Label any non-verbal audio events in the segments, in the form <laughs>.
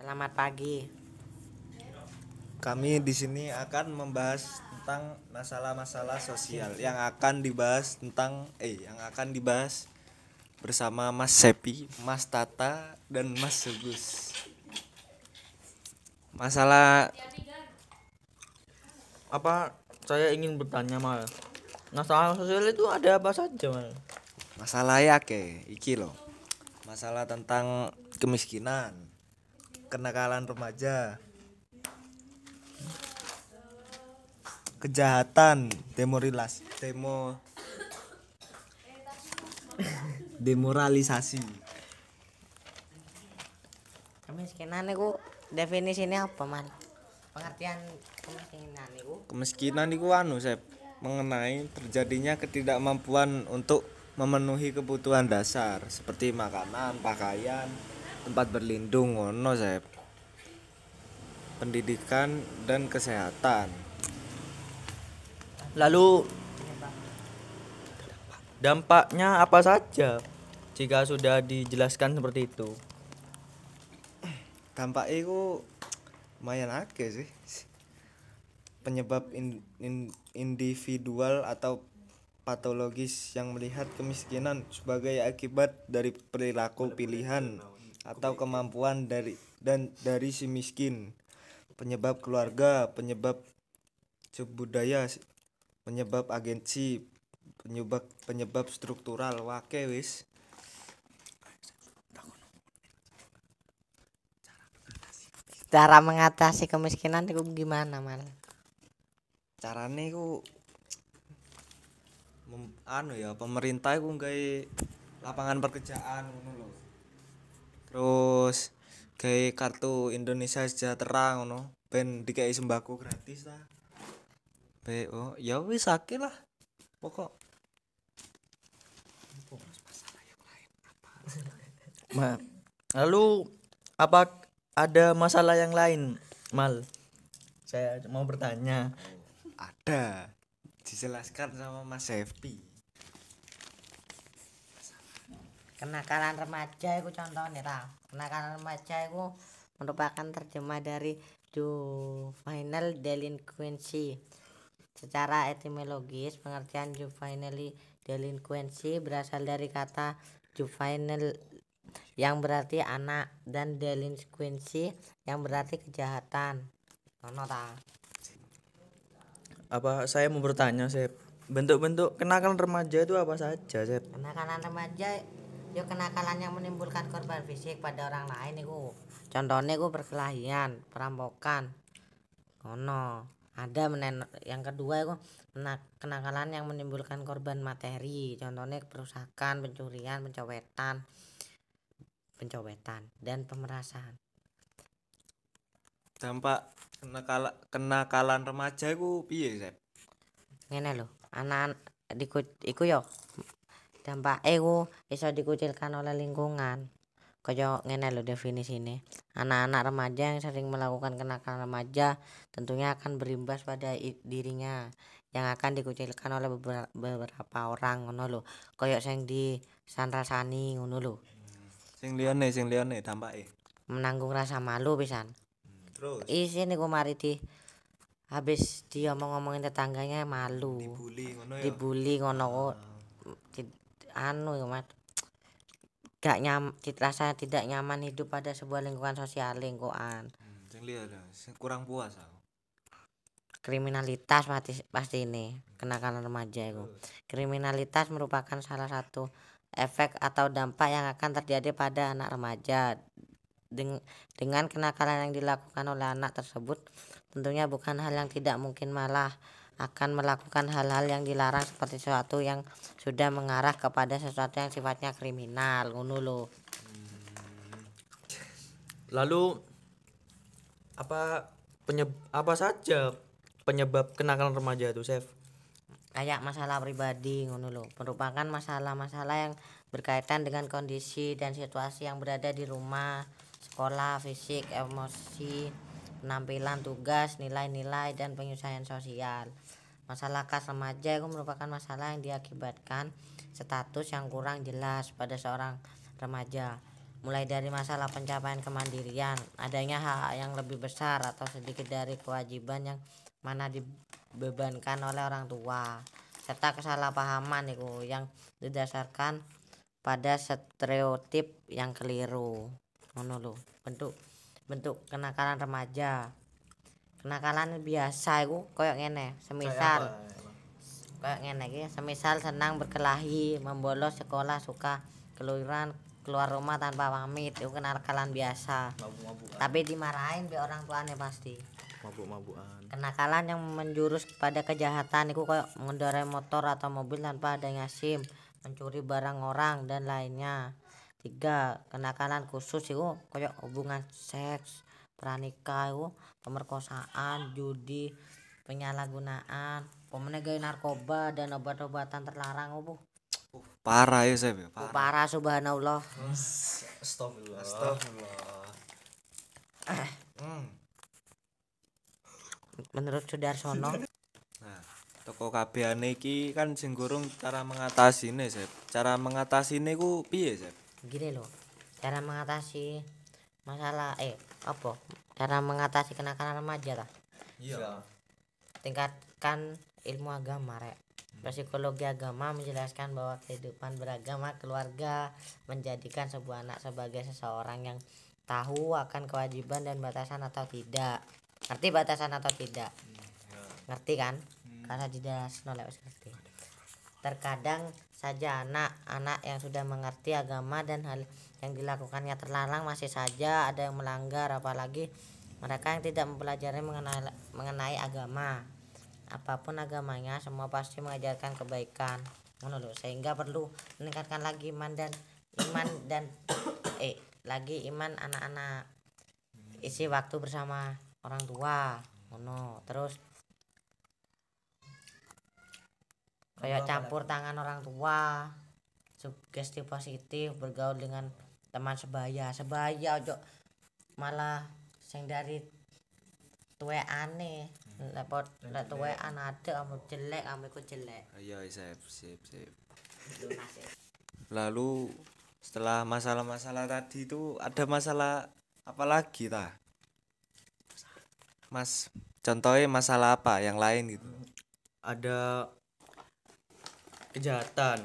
Selamat pagi. Kami di sini akan membahas tentang masalah-masalah sosial yang akan dibahas tentang eh yang akan dibahas bersama Mas Sepi, Mas Tata dan Mas Sugus. Masalah apa saya ingin bertanya mal masalah sosial itu ada apa saja mal masalah ya ke iki loh. Masalah tentang kemiskinan, kenakalan remaja, kejahatan, demorilas, demo demoralisasi. Kemiskinan itu definisinya apa, Man? Pengertian kemiskinan itu Kemiskinan itu anu Sep, mengenai terjadinya ketidakmampuan untuk memenuhi kebutuhan dasar seperti makanan, pakaian, tempat berlindung ngono Sep. Pendidikan dan kesehatan. lalu dampaknya apa saja jika sudah dijelaskan seperti itu Dampaknya itu lumayan akeh sih. Penyebab in- in- individual atau patologis yang melihat kemiskinan sebagai akibat dari perilaku pilihan atau kemampuan dari dan dari si miskin. Penyebab keluarga, penyebab budaya, penyebab agensi, penyebab penyebab struktural wake wis. cara mengatasi kemiskinan itu gimana, Mal? carane ku anu ya pemerintah iku gawe lapangan pekerjaan ngono lho. Terus gawe kartu Indonesia Sejahtera ngono, ben dikai sembako gratis. Be oh ya wis akeh lah. Pokok Ma, lalu apa ada masalah yang lain mal saya mau bertanya ada dijelaskan sama Mas Sefi. Kenakalan remaja itu contohnya ta. Kenakalan remaja itu merupakan terjemah dari juvenile delinquency. Secara etimologis, pengertian juvenile delinquency berasal dari kata juvenile yang berarti anak dan delinquency yang berarti kejahatan. Ono ta? apa saya mau bertanya Sep bentuk-bentuk kenakalan remaja itu apa saja Sep Kenakalan remaja yo kenakalan yang menimbulkan korban fisik pada orang lain itu. Contohnya itu perkelahian, perampokan. Ono. Ada menen yang kedua itu mena- kenakalan yang menimbulkan korban materi. Contohnya perusakan, pencurian, pencopetan, pencopetan dan pemerasan. Dampak kenakalan kenakalan remaja iku piye, Sep? ngene lho anak diku iku yo dampak iku iso dikucilkan oleh lingkungan. Kaya ngene lho definisine anak-anak remaja yang sering melakukan kenakalan remaja tentunya akan berimbas pada dirinya yang akan dikucilkan oleh beberapa, beberapa orang ngono lho. Kaya sing di sanrasani ngono lho. Sing liyane, sing liyane dampake. menanggung rasa malu pisan. Terus? Isi niku mari di habis dia ngomong-ngomongin tetangganya malu. Dibully ngono ya. dibully ngono. Kok Ti- anu ya mas. Gak nyam rasa tidak nyaman hidup pada sebuah lingkungan sosial lingkungan. Hmm, Sing sing kurang puas aku. kriminalitas pasti pasti ini kenakalan remaja itu kriminalitas merupakan salah satu efek atau dampak yang akan terjadi pada anak remaja. Deng- dengan kenakalan yang dilakukan oleh anak tersebut tentunya bukan hal yang tidak mungkin malah akan melakukan hal-hal yang dilarang seperti sesuatu yang sudah mengarah kepada sesuatu yang sifatnya kriminal ngono lho. Lalu apa penyeb apa saja penyebab kenakalan remaja itu Sep kayak masalah pribadi ngono lho. Merupakan masalah-masalah yang berkaitan dengan kondisi dan situasi yang berada di rumah sekolah fisik emosi penampilan tugas nilai-nilai dan penyelesaian sosial masalah kas remaja itu merupakan masalah yang diakibatkan status yang kurang jelas pada seorang remaja. Mulai dari masalah pencapaian kemandirian adanya hak yang lebih besar atau sedikit dari kewajiban yang mana dibebankan oleh orang tua serta kesalahpahaman itu yang didasarkan pada stereotip yang keliru. Lho bentuk bentuk kenakalan remaja kenakalan biasa itu koyok ngene semisal. Kayak ngene iki semisal senang berkelahi membolos sekolah suka keluaran keluar rumah tanpa pamit itu kenakalan biasa. Mabuk-mabukan. Tapi dimarahin be orang tuanya pasti. Mabuk-mabukan. Kenakalan yang menjurus kepada kejahatan itu kayak mengendarai motor atau mobil tanpa adanya SIM mencuri barang orang dan lainnya. Tiga kenakalan khusus itu kayak hubungan seks pranikah pemerkosaan judi penyalahgunaan pemenang narkoba dan obat-obatan terlarang oh, Bu. Parah ya Sep ya. Bu, Parah. parah subhanallah astagfirullah Astagfirullah. Hmm. menurut Sudarsono <laughs> Nah, toko kabehane iki kan sing gurung cara mengatasine, Sep. Cara mengatasine ku piye, Sep? gini loh cara mengatasi masalah eh apa? Cara mengatasi kenakalan remaja lah iya. Tingkatkan ilmu agama rek. Psikologi agama menjelaskan bahwa kehidupan beragama keluarga menjadikan sebuah anak sebagai seseorang yang tahu akan kewajiban dan batasan atau tidak. Ngerti batasan atau tidak? Ngerti kan? Karena tidak oleh wis ngerti terkadang saja anak-anak yang sudah mengerti agama dan hal yang dilakukannya terlarang masih saja ada yang melanggar apalagi mereka yang tidak mempelajari mengenai mengenai agama. Apa pun agamanya semua pasti mengajarkan kebaikan. Lho sehingga perlu meningkatkan lagi iman dan iman dan <coughs> eh lagi iman anak-anak. Isi waktu bersama orang tua ngono. Terus kayak campur tangan orang tua sugesti positif bergaul dengan teman sebaya sebaya ojo malah sing dari tuwe aneh lepot lek tuwe ada kamu jelek kamu ikut jelek Ayo, Sep, sip, sip. lunas ya. Lalu setelah masalah-masalah tadi itu ada masalah apa lagi ta? Mas, contohnya masalah apa yang lain gitu? ada kejahatan.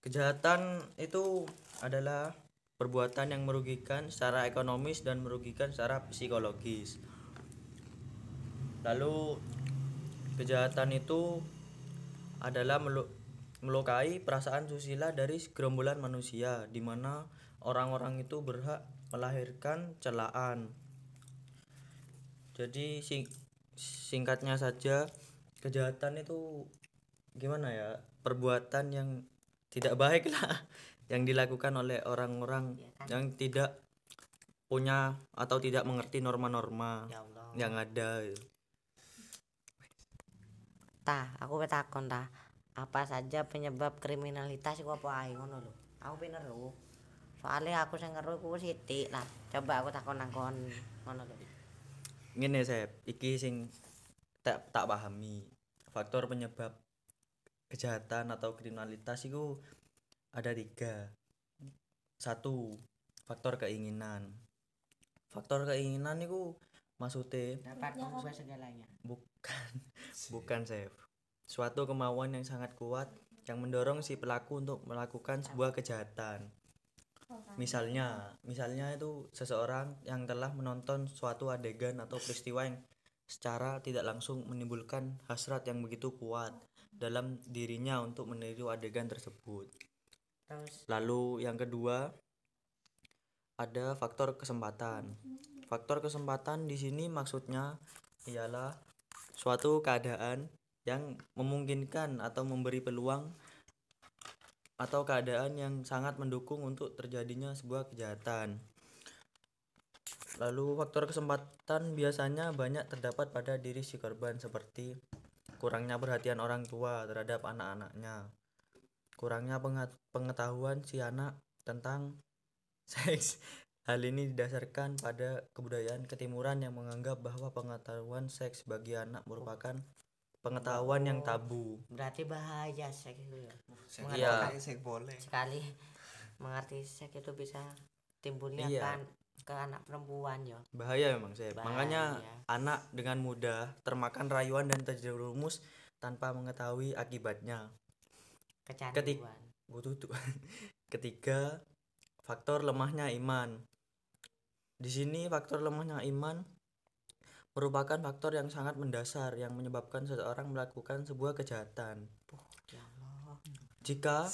Kejahatan itu adalah perbuatan yang merugikan secara ekonomis dan merugikan secara psikologis. Lalu kejahatan itu adalah melu- melukai perasaan susila dari segerombolan manusia di mana orang-orang itu berhak melahirkan celaan. Jadi sing- singkatnya saja kejahatan itu gimana ya perbuatan yang tidak baik lah <laughs> yang dilakukan oleh orang-orang yang tidak punya atau tidak mengerti norma-norma ya Allah. yang ada. Gitu. tah aku pe takon tah apa saja penyebab kriminalitas iku apa ae ngono lho? Aku pinter lho soalnya aku sing ngeru iku sithik lah. Coba aku takon nang kon ngono lho. Ngene Sep. Iki sing tak tak pahami faktor penyebab kejahatan atau kriminalitas itu ada tiga. Satu faktor keinginan. Faktor keinginan itu maksudnya dapat mengubah segalanya. Bukan. Bukan Sep suatu kemauan yang sangat kuat yang mendorong si pelaku untuk melakukan sebuah kejahatan. Misalnya misalnya itu seseorang yang telah menonton suatu adegan atau peristiwa yang secara tidak langsung menimbulkan hasrat yang begitu kuat dalam dirinya untuk meniru adegan tersebut terus Lalu yang kedua ada faktor kesempatan. Faktor kesempatan di sini maksudnya ialah suatu keadaan yang memungkinkan atau memberi peluang atau keadaan yang sangat mendukung untuk terjadinya sebuah kejahatan. Lalu faktor kesempatan biasanya banyak terdapat pada diri si korban seperti kurangnya perhatian orang tua terhadap anak-anaknya, kurangnya pengetahuan si anak tentang <laughs> seks. Hal ini didasarkan pada kebudayaan ketimuran yang menganggap bahwa pengetahuan seks bagi anak merupakan pengetahuan yang tabu. berarti bahaya seks itu ya Iya. Sek boleh. sekali mengerti seks itu bisa timbulnya Iya. kan ke anak perempuan ya bahaya memang saya makanya anak dengan mudah termakan rayuan dan terjerumus tanpa mengetahui akibatnya. Kecanduan. Butuh <laughs> tuh ketiga faktor lemahnya iman. Di sini faktor lemahnya iman merupakan faktor yang sangat mendasar yang menyebabkan seseorang melakukan sebuah kejahatan. Ya Allah. Jika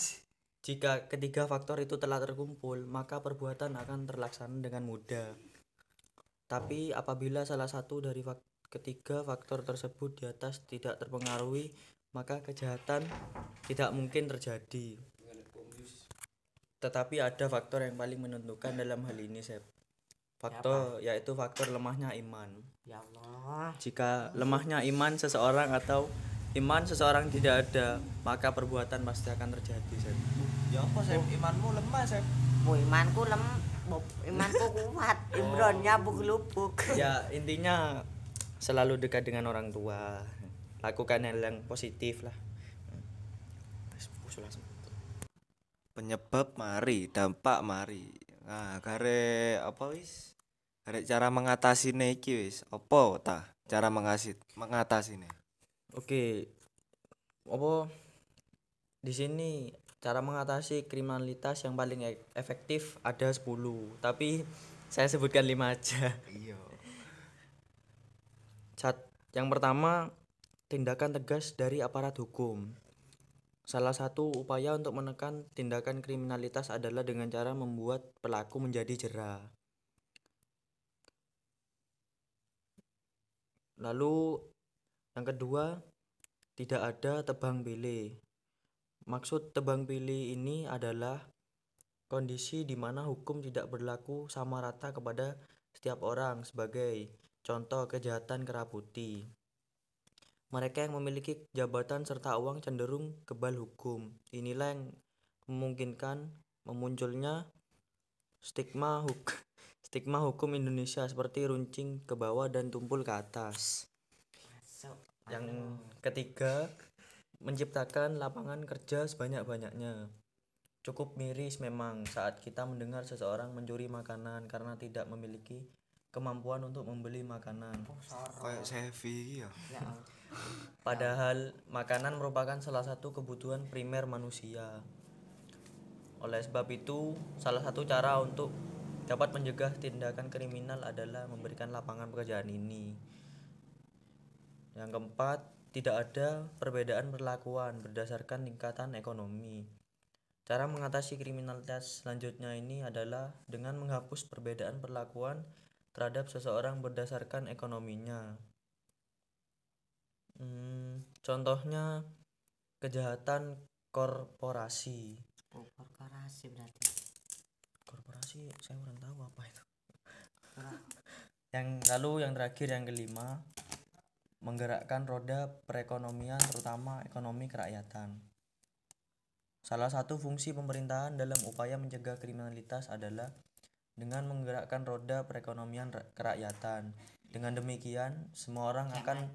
jika ketiga faktor itu telah terkumpul maka perbuatan akan terlaksana dengan mudah. Tapi apabila salah satu dari fak- ketiga faktor tersebut di atas tidak terpengaruhi maka kejahatan tidak mungkin terjadi. Tetapi ada faktor yang paling menentukan dalam hal ini Sep. faktor yaitu faktor lemahnya iman. Ya Allah. Jika lemahnya iman seseorang atau iman seseorang tidak ada maka perbuatan pasti akan terjadi Sep. ya apa sep? Imanmu lemah sep? Bu, imanku lem imanku kuat. Imbronnya buk lubuk ya intinya selalu dekat dengan orang tua. Lakukan hal yang positif lah. Penyebab mari dampak mari. Nah gare apa wis? Gare cara mengatasi iki wis. Apa ta? Cara mengasih mengatasi Oke, apa di sini cara mengatasi kriminalitas yang paling e- efektif ada 10 tapi saya sebutkan 5 aja. iya Cat, yang pertama tindakan tegas dari aparat hukum. Salah satu upaya untuk menekan tindakan kriminalitas adalah dengan cara membuat pelaku menjadi jera. Lalu yang kedua, tidak ada tebang pilih. Maksud tebang pilih ini adalah kondisi di mana hukum tidak berlaku sama rata kepada setiap orang sebagai contoh kejahatan keraputi. Mereka yang memiliki jabatan serta uang cenderung kebal hukum. Inilah yang memungkinkan memunculnya stigma huk <laughs> stigma hukum Indonesia seperti runcing ke bawah dan tumpul ke atas. Yang ketiga, menciptakan lapangan kerja sebanyak-banyaknya. Cukup miris memang saat kita mendengar seseorang mencuri makanan karena tidak memiliki kemampuan untuk membeli makanan. kayak Sevi ya ya Allah. <laughs> Padahal makanan merupakan salah satu kebutuhan primer manusia. Oleh sebab itu, salah satu cara untuk dapat mencegah tindakan kriminal adalah memberikan lapangan pekerjaan ini. Yang keempat, tidak ada perbedaan perlakuan berdasarkan tingkatan ekonomi. Cara mengatasi kriminalitas selanjutnya ini adalah dengan menghapus perbedaan perlakuan terhadap seseorang berdasarkan ekonominya. Hmm, contohnya kejahatan korporasi. Oh, korporasi berarti Korporasi saya kurang tahu apa itu. yang lalu yang terakhir yang kelima menggerakkan roda perekonomian terutama ekonomi kerakyatan. Salah satu fungsi pemerintahan dalam upaya mencegah kriminalitas adalah dengan menggerakkan roda perekonomian ra- kerakyatan. Dengan demikian, semua orang akan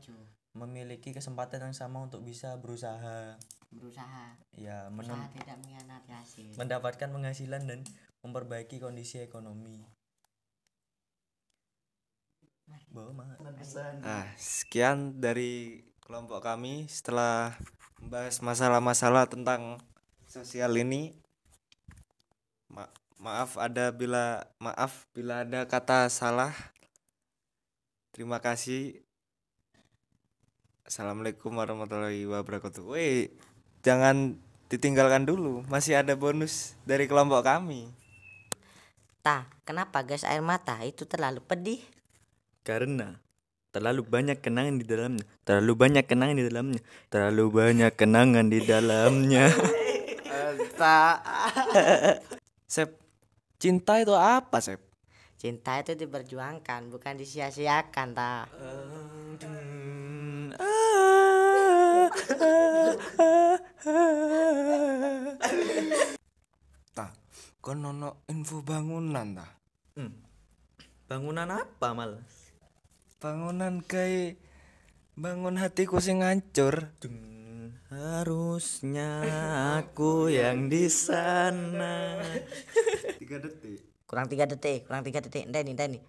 memiliki kesempatan yang sama untuk bisa berusaha berusaha ya usaha menun- tidak mengkhianati hasil mendapatkan penghasilan dan memperbaiki kondisi ekonomi. Nah, sekian dari kelompok kami setelah membahas masalah-masalah tentang sosial ini. Ma- maaf ada bila maaf bila ada kata salah. Terima kasih. Assalamualaikum warahmatullahi wabarakatuh. Woi, jangan ditinggalkan dulu. Masih ada bonus dari kelompok kami. tah kenapa gas air mata itu terlalu pedih karena terlalu banyak kenangan di dalamnya terlalu banyak kenangan di dalamnya terlalu banyak kenangan di dalamnya <laughs> Sep, cinta itu apa, Sep? cinta itu diperjuangkan bukan disia-siakan ta Tah, kon ono info bangunan tah. Hmm. bangunan apa mal Bangunan kayak bangun hatiku sing hancur. Harusnya aku yang di sana. tiga detik kurang tiga detik kurang tiga detik entah ini